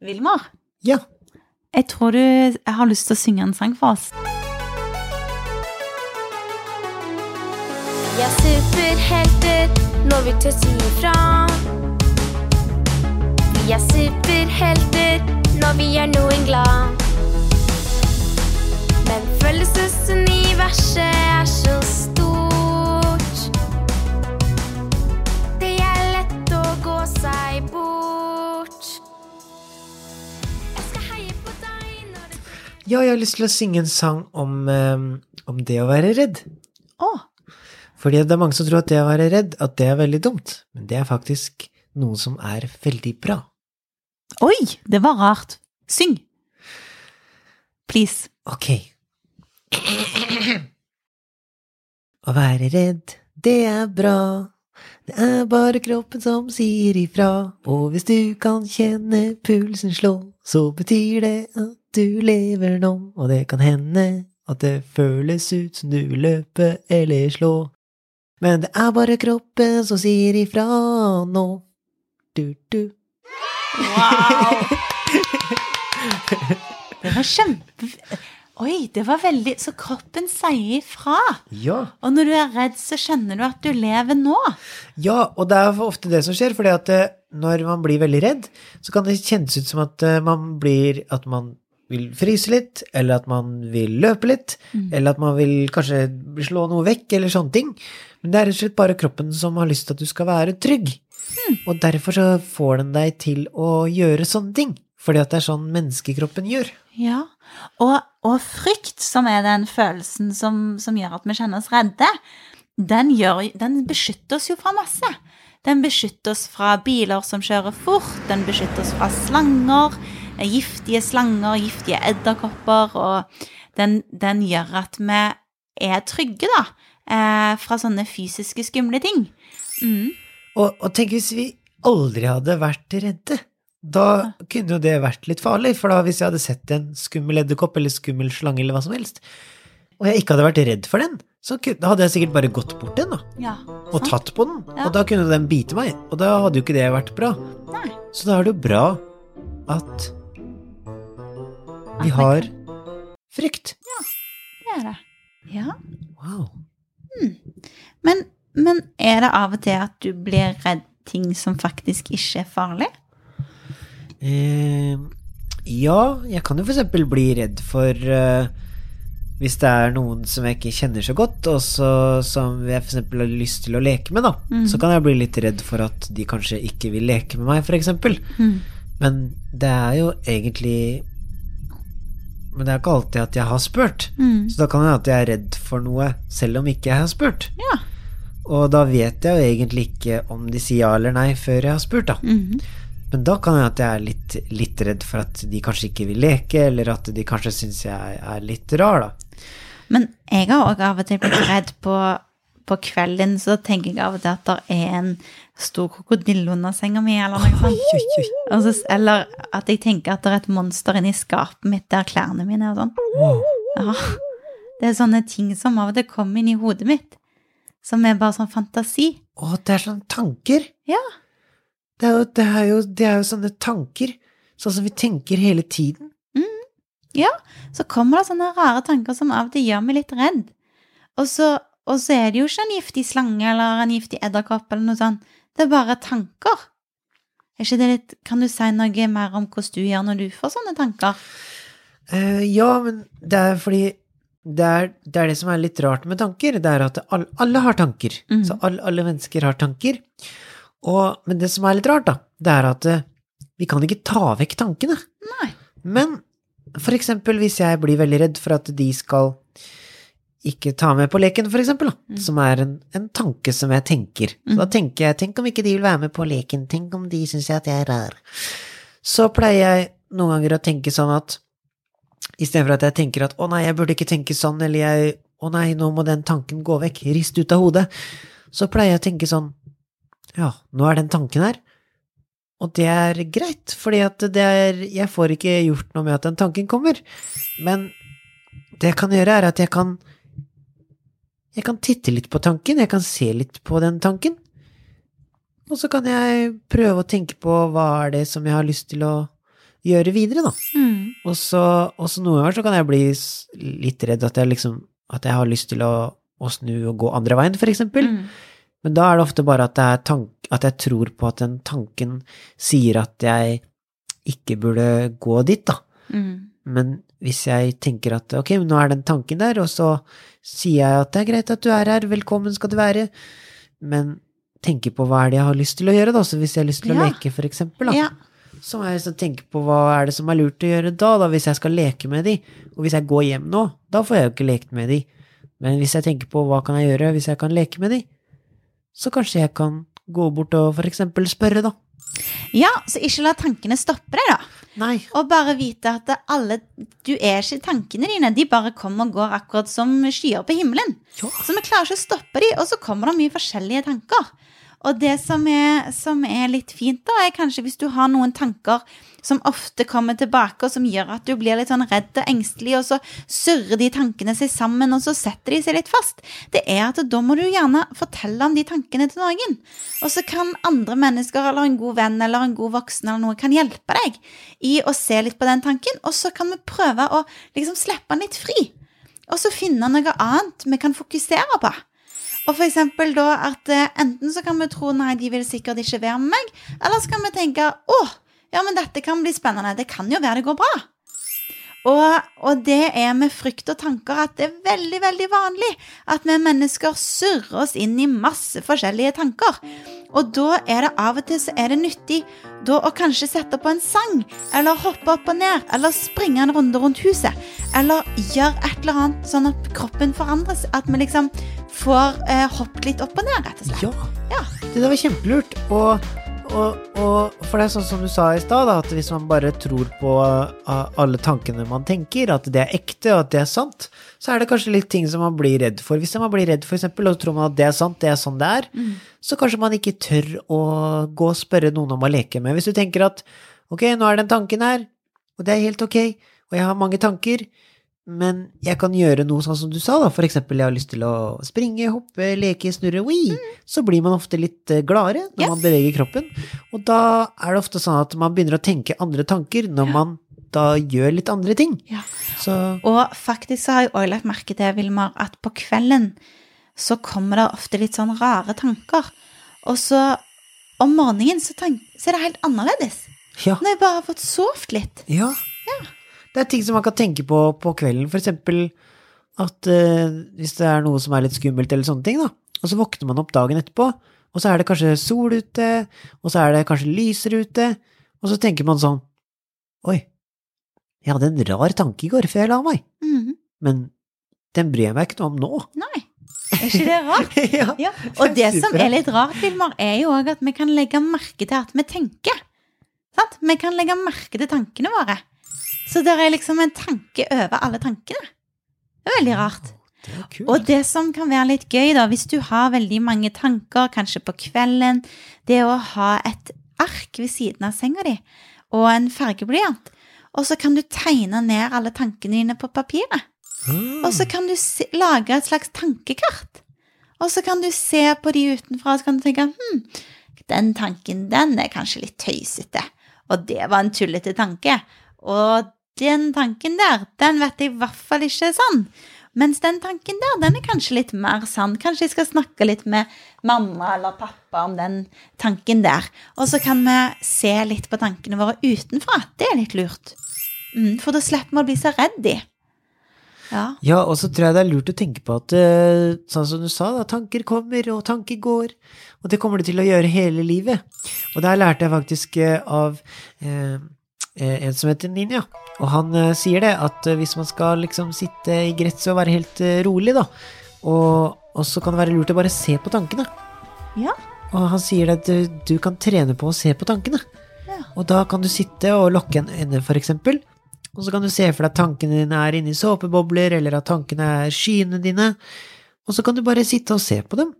Vilmar, Ja. jeg tror du jeg har lyst til å synge en sang for oss. Vi er superhelter når vi tør si ifra. Vi er superhelter når vi gjør noen glad. Men følelsesuniverset er så stort. Ja, jeg har lyst til å synge en sang om, eh, om det å være redd. Å, Fordi det er mange som tror at det å være redd, at det er veldig dumt. Men det er faktisk noe som er veldig bra. oi, det var rart. Syng. Please. Ok. Å være redd, det er bra. Det er bare kroppen som sier ifra. Og hvis du kan kjenne pulsen slå, så betyr det at du lever nå. Og det kan hende at det føles ut som du vil løpe eller slå. Men det er bare kroppen som sier ifra nå. Du, du. Wow! Det var kjempe... Oi, det var veldig Så kroppen sier ifra. Ja. Og når du er redd, så skjønner du at du lever nå. Ja, og det er ofte det som skjer, fordi at eh, når man blir veldig redd, så kan det kjennes ut som at eh, man blir At man vil fryse litt, eller at man vil løpe litt, eller at man vil kanskje slå noe vekk, eller sånne ting. Men det er rett og slett bare kroppen som har lyst til at du skal være trygg. Og derfor så får den deg til å gjøre sånne ting. Fordi at det er sånn menneskekroppen gjør. Ja, og, og frykt, som er den følelsen som, som gjør at vi kjenner oss redde, den, gjør, den beskytter oss jo fra masse. Den beskytter oss fra biler som kjører fort, den beskytter oss fra slanger, giftige slanger, giftige edderkopper, og den, den gjør at vi er trygge, da, eh, fra sånne fysiske skumle ting. Mm. Og, og tenk hvis vi aldri hadde vært redde. Da kunne jo det vært litt farlig, for da hvis jeg hadde sett en skummel edderkopp eller skummel slange eller hva som helst, og jeg ikke hadde vært redd for den, så hadde jeg sikkert bare gått bort den da, Ja, og tatt på den, Ja. og da kunne den bite meg, og da hadde jo ikke det vært bra. Nei. Så da er det jo bra at vi har frykt. Ja, Det er det. Ja. Wow. Men, men er det av og til at du blir redd ting som faktisk ikke er farlig? Eh, ja, jeg kan jo for eksempel bli redd for eh, hvis det er noen som jeg ikke kjenner så godt, og så, som jeg for eksempel har lyst til å leke med, da, så kan jeg bli litt redd for at de kanskje ikke vil leke med meg, for eksempel. Men det er jo egentlig Men det er ikke alltid at jeg har spurt. Så da kan det hende at jeg er redd for noe selv om ikke jeg har spurt. Ja. Og da vet jeg jo egentlig ikke om de sier ja eller nei før jeg har spurt, da. Men da kan det hende at jeg er litt, litt redd for at de kanskje ikke vil leke, eller at de kanskje syns jeg er litt rar, da. Men jeg har òg av og til blitt redd på, på kvelden, så tenker jeg av og til at det er en stor krokodille under senga mi, eller noe sånt. Oi, oi. Og så, eller at jeg tenker at det er et monster inni skapet mitt der klærne mine er og sånn. Ja. Det er sånne ting som av og til kommer inn i hodet mitt, som er bare sånn fantasi. Å, det er sånne tanker. Ja. Det er, jo, det, er jo, det er jo sånne tanker, sånn som vi tenker hele tiden. Ja, så kommer det sånne rare tanker som av og til gjør meg litt redd. Og så, og så er det jo ikke en giftig slange eller en giftig edderkopp eller noe sånt. Det er bare tanker. Er ikke det litt, kan du si noe mer om hvordan du gjør når du får sånne tanker? Uh, ja, men det er fordi det er, det er det som er litt rart med tanker, det er at alle, alle har tanker. Mm. Så alle, alle mennesker har tanker. Og, men det som er litt rart, da, det er at eh, vi kan ikke ta vekk tankene. Nei. Men for eksempel hvis jeg blir veldig redd for at de skal ikke ta med på leken, for eksempel, da, som er en, en tanke som jeg tenker. Så da tenker jeg, tenk om ikke de vil være med på leken, tenk om de syns at jeg er rar. Så pleier jeg noen ganger å tenke sånn at istedenfor at jeg tenker at å nei, jeg burde ikke tenke sånn, eller jeg å nei, nå må den tanken gå vekk, rist ut av hodet, så pleier jeg å tenke sånn ja, nå er den tanken her, og det er greit, fordi at det er Jeg får ikke gjort noe med at den tanken kommer, men det jeg kan gjøre, er at jeg kan Jeg kan titte litt på tanken, jeg kan se litt på den tanken, og så kan jeg prøve å tenke på hva er det som jeg har lyst til å gjøre videre, da. Mm. Og så, og så noen ganger så kan jeg bli litt redd at jeg liksom At jeg har lyst til å, å snu og gå andre veien, for eksempel. Mm. Men da er det ofte bare at, det tank, at jeg tror på at den tanken sier at jeg ikke burde gå dit, da. Mm. Men hvis jeg tenker at ok, men nå er den tanken der, og så sier jeg at det er greit at du er her, velkommen skal du være, men tenker på hva er det jeg har lyst til å gjøre, da. Så hvis jeg har lyst til å Ja. leke, for eksempel, da, Ja. så må jeg så tenke på hva er det som er lurt å gjøre da, da, hvis jeg skal leke med de. Og hvis jeg går hjem nå, da får jeg jo ikke lekt med de. Men hvis jeg tenker på hva kan jeg gjøre hvis jeg kan leke med de, så kanskje jeg kan gå bort og for eksempel spørre, da. ja, så ikke la tankene stoppe deg, da. Nei. Og bare vite at alle Du er ikke tankene dine, de bare kommer og går akkurat som skyer på himmelen. Ja. Så vi klarer ikke å stoppe dem, og så kommer det mye forskjellige tanker. Og det som er, som er litt fint, da, er kanskje hvis du har noen tanker som ofte kommer tilbake, og som gjør at du blir litt sånn redd og engstelig, og så surrer de tankene seg sammen, og så setter de seg litt fast. Det er at da må du gjerne fortelle om de tankene til noen. Og så kan andre mennesker, eller en god venn, eller en god voksen, eller noe, kan hjelpe deg i å se litt på den tanken, og så kan vi prøve å liksom slippe den litt fri. Og så finne noe annet vi kan fokusere på. Og for eksempel da at eh, enten så kan vi tro nei, de vil sikkert ikke være med meg, eller så kan vi tenke å, ja, men dette kan bli spennende, det kan jo være det går bra. Og, og det er med frykt og tanker at det er veldig, veldig vanlig at vi mennesker surrer oss inn i masse forskjellige tanker. Og da er det av og til så er det nyttig da å kanskje sette på en sang, eller hoppe opp og ned, eller springe en runde rundt huset, eller gjøre et eller annet sånn at kroppen forandres, at vi liksom får eh, hoppet litt opp og ned, rett og slett. Ja. Ja. Det der var kjempelurt. Og, og, og for det er sånn som du sa i stad, at hvis man bare tror på uh, alle tankene man tenker, at det er ekte og at det er sant, så er det kanskje litt ting som man blir redd for. Hvis man blir redd for eksempel, og tror man at det er sant, det er sånn det er, så kanskje man ikke tør å gå og spørre noen om å leke med. Hvis du tenker at ok, nå er den tanken her, og det er helt ok, og jeg har mange tanker, men jeg kan gjøre noe sånn som du sa, da. For eksempel jeg har lyst til å springe, hoppe, leke, snurre, wii. Så blir man ofte litt eh, gladere når yes. man beveger kroppen. Og da er det ofte sånn at man begynner å tenke andre tanker når man da gjør litt andre ting. Ja. Så Og faktisk så har jeg også lagt merke til, Vilmar, at på kvelden så kommer det ofte litt sånn rare tanker. Og så om morgenen så, så er det helt annerledes. ja. Når jeg bare har fått sovet litt. Ja. ja. Det er ting som man kan tenke på på kvelden. For eksempel at eh, hvis det er noe som er litt skummelt eller sånne ting, da, og så våkner man opp dagen etterpå, og så er det kanskje sol ute, og så er det kanskje lyser ute, og så tenker man sånn Oi, jeg hadde en rar tanke i går før jeg la meg, Mhm. men den bryr jeg meg ikke noe om nå. Nei, er ikke det rart? ja. Ja. Og det som er litt rart, Vilmar, er jo òg at vi kan legge merke til at vi tenker. Sant? Vi kan legge merke til tankene våre. Så det er liksom en tanke over alle tankene. Det er veldig rart. Det. Og det som kan være litt gøy, da, hvis du har veldig mange tanker, kanskje på kvelden, det er å ha et ark ved siden av senga di og en fargeblyant. Og så kan du tegne ned alle tankene dine på papiret. Mm. Og så kan du se, lage et slags tankekart. Og så kan du se på de utenfra, og så kan du tenke hm, den tanken, den er kanskje litt tøysete. Og det var en tullete tanke. Og den tanken der, den vet jeg i hvert fall ikke er sann. Mens den tanken der, den er kanskje litt mer sann. Kanskje jeg skal snakke litt med mamma eller pappa om den tanken der. Og så kan vi se litt på tankene våre utenfra. Det er litt lurt. Mm, for da slipper vi å bli så redd de. Ja. Ja, og så tror jeg det er lurt å tenke på at, eh, sånn som du sa, da, tanker kommer og tanker går, og det kommer det til å gjøre hele livet. Og der lærte jeg faktisk eh, av eh, en som heter Ninja, og han eh, sier det, at eh, hvis man skal liksom sitte i gresset og være helt eh, rolig, da, og, og så kan det være lurt å bare se på tankene. Ja. Og han sier at du, du kan trene på å se på tankene. Ja. Og da kan du sitte og lukke en øyne, for eksempel. Og så kan du se for deg at tankene dine er inni såpebobler, eller at tankene er skyene dine. Og så kan du bare sitte og se på dem.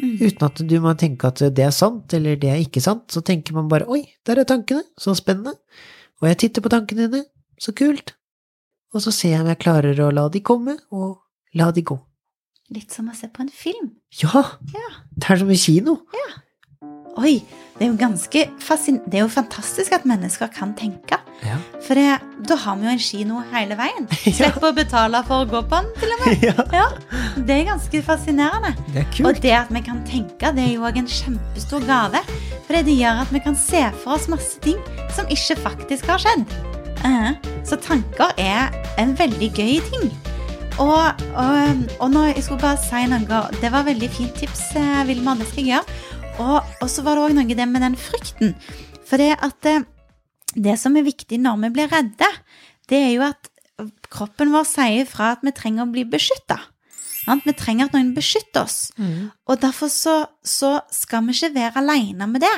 Mm. Uten at du må tenke at det er sant, eller det er ikke sant. Så tenker man bare oi, der er tankene, så spennende. Og jeg titter på tankene dine, så kult. Og så ser jeg om jeg klarer å la de komme, og la de gå. Litt som å se på en film. Ja! Ja. Det er som i kino. Oi, det er jo ganske fascin... Det er jo fantastisk at mennesker kan tenke. Ja. For jeg, da har vi jo en kino hele veien. Slipper å betale for å gå på den, til og med. ja, Ja, Det er ganske fascinerende. det er Og det at vi kan tenke, det er jo òg en kjempestor gave. For det gjør at vi kan se for oss masse ting som ikke faktisk har skjedd. Eh, Så tanker er en veldig gøy ting. Og, og, og nå, jeg skulle bare si noe Det var veldig fint tips, eh, Vilma. Det skal jeg gjøre. Og, og så var det òg noe det med den frykten. For det at det, som er viktig når vi blir redde, det er jo at kroppen vår sier fra at vi trenger å bli beskytta. Vi trenger at noen beskytter oss. Mm. Og derfor så, så skal vi ikke være alene med det.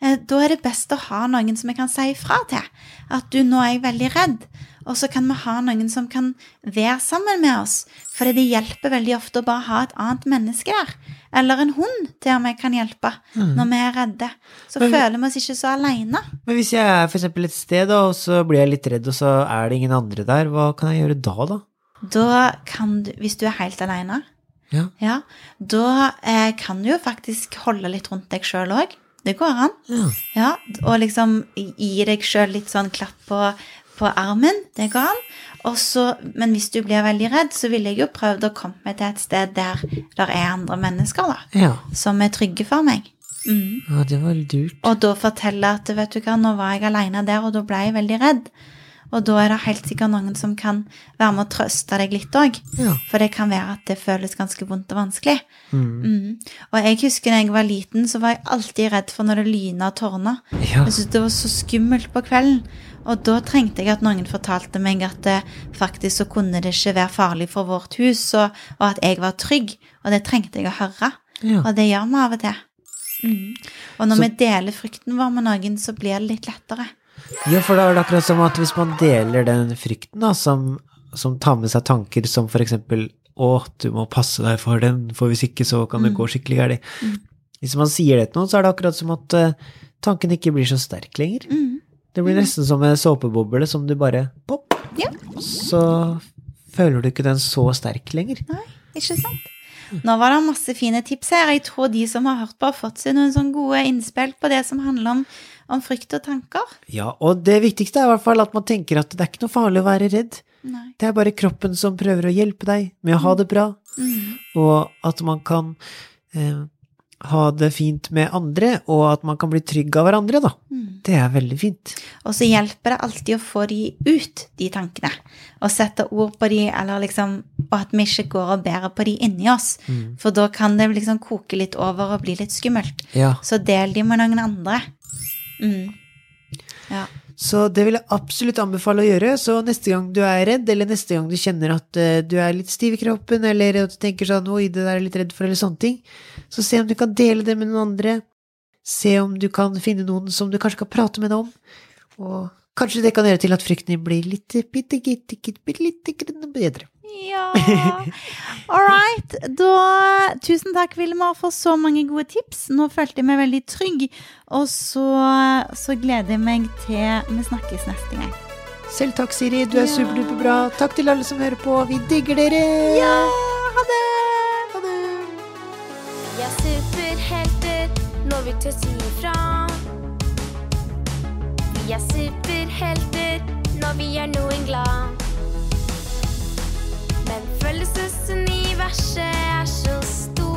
Eh, Da er det best å ha noen som vi kan si ifra til. At du, nå er jeg veldig redd. Og så kan vi ha noen som kan være sammen med oss. For det hjelper veldig ofte å bare ha et annet menneske der. Eller en hund til og med kan hjelpe når vi er redde. Så Men- føler vi oss ikke så alene. Men hvis jeg er eksempel et sted, da, og så blir jeg litt redd, og så er det ingen andre der, hva kan jeg gjøre da, da? Da kan du, hvis du er helt alene, Ja. ja, da eh, kan du jo faktisk holde litt rundt deg sjøl òg. Det går an. Ja. Ja, og liksom gi deg sjøl litt sånn klapp på, på armen. Det går an. Også, men hvis du blir veldig redd, så ville jeg jo prøvd å komme meg til et sted der det er andre mennesker, da. ja. Som er trygge for meg. Mm. Ja, det var lurt. Og da fortelle at vet du hva, nå var jeg alene der, og da ble jeg veldig redd. Og da er det helt sikkert noen som kan være med å trøste deg litt òg. Ja. For det kan være at det føles ganske vondt og vanskelig. Mm. Mm. Og jeg husker da jeg var liten, så var jeg alltid redd for når det lyna og tårna. Ja. Jeg syntes det var så skummelt på kvelden. Og da trengte jeg at noen fortalte meg at det, faktisk så kunne det ikke være farlig for vårt hus, og, og at jeg var trygg. Og det trengte jeg å høre. Ja. Og det gjør vi av og til. Mm. Og når Så- vi deler frykten vår med noen, så blir det litt lettere. Ja, for da er det akkurat som at hvis man deler den frykten, da, som, som tar med seg tanker som eksempel å, du må passe deg for den, for hvis ikke så kan det Mm. gå skikkelig galt. Mm. Hvis man sier det til noen, så er det akkurat som at uh, tanken ikke blir så sterk lenger. Mm. Det blir nesten som en såpeboble som du bare pop, Ja. så føler du ikke den så sterk lenger. Nei, Ikke sant? Nå var det masse fine tips her. Jeg tror de som har hørt på, har fått seg noen sånne gode innspill på det som handler om, om frykt og tanker. Ja, og det viktigste er i hvert fall at man tenker at det er ikke noe farlig å være redd. Nei. Det er bare kroppen som prøver å hjelpe deg med å ha det bra, Mm. og at man kan eh, ha det fint med andre, og at man kan bli trygg av hverandre, da. Mm. Det er veldig fint. Og så hjelper det alltid å få de ut, de tankene. Og sette ord på de, eller liksom Og at vi ikke går og bærer på de inni oss. Mm. For da kan det liksom koke litt over og bli litt skummelt. Ja, Så del de med noen andre. Mm. Ja. så det vil jeg absolutt anbefale å gjøre. Så neste gang du er redd, eller neste gang du kjenner at eh, du er litt stiv i kroppen, eller at du tenker sånn oi, det der er litt redd for, eller sånne ting, så se om du kan dele det med noen andre. Se om du kan finne noen som du kanskje kan prate med deg om. Og kanskje det kan gjøre til at frykten din blir litt bitte, bitte, bitte, bitte grann bedre. Ja All right. Da, tusen takk, Vilma, for så mange gode tips. Nå følte jeg meg veldig trygg. Og så, så gleder jeg meg til vi snakkes neste gang. Selv takk, Siri. Du er Ja. superduperbra. Takk til alle som hører på. Vi digger dere! Ja, ha det! Ha det! Vi er superhelter når vi tør si ifra. Vi er superhelter når vi gjør noen glad. Følelsesuniverset er så stort.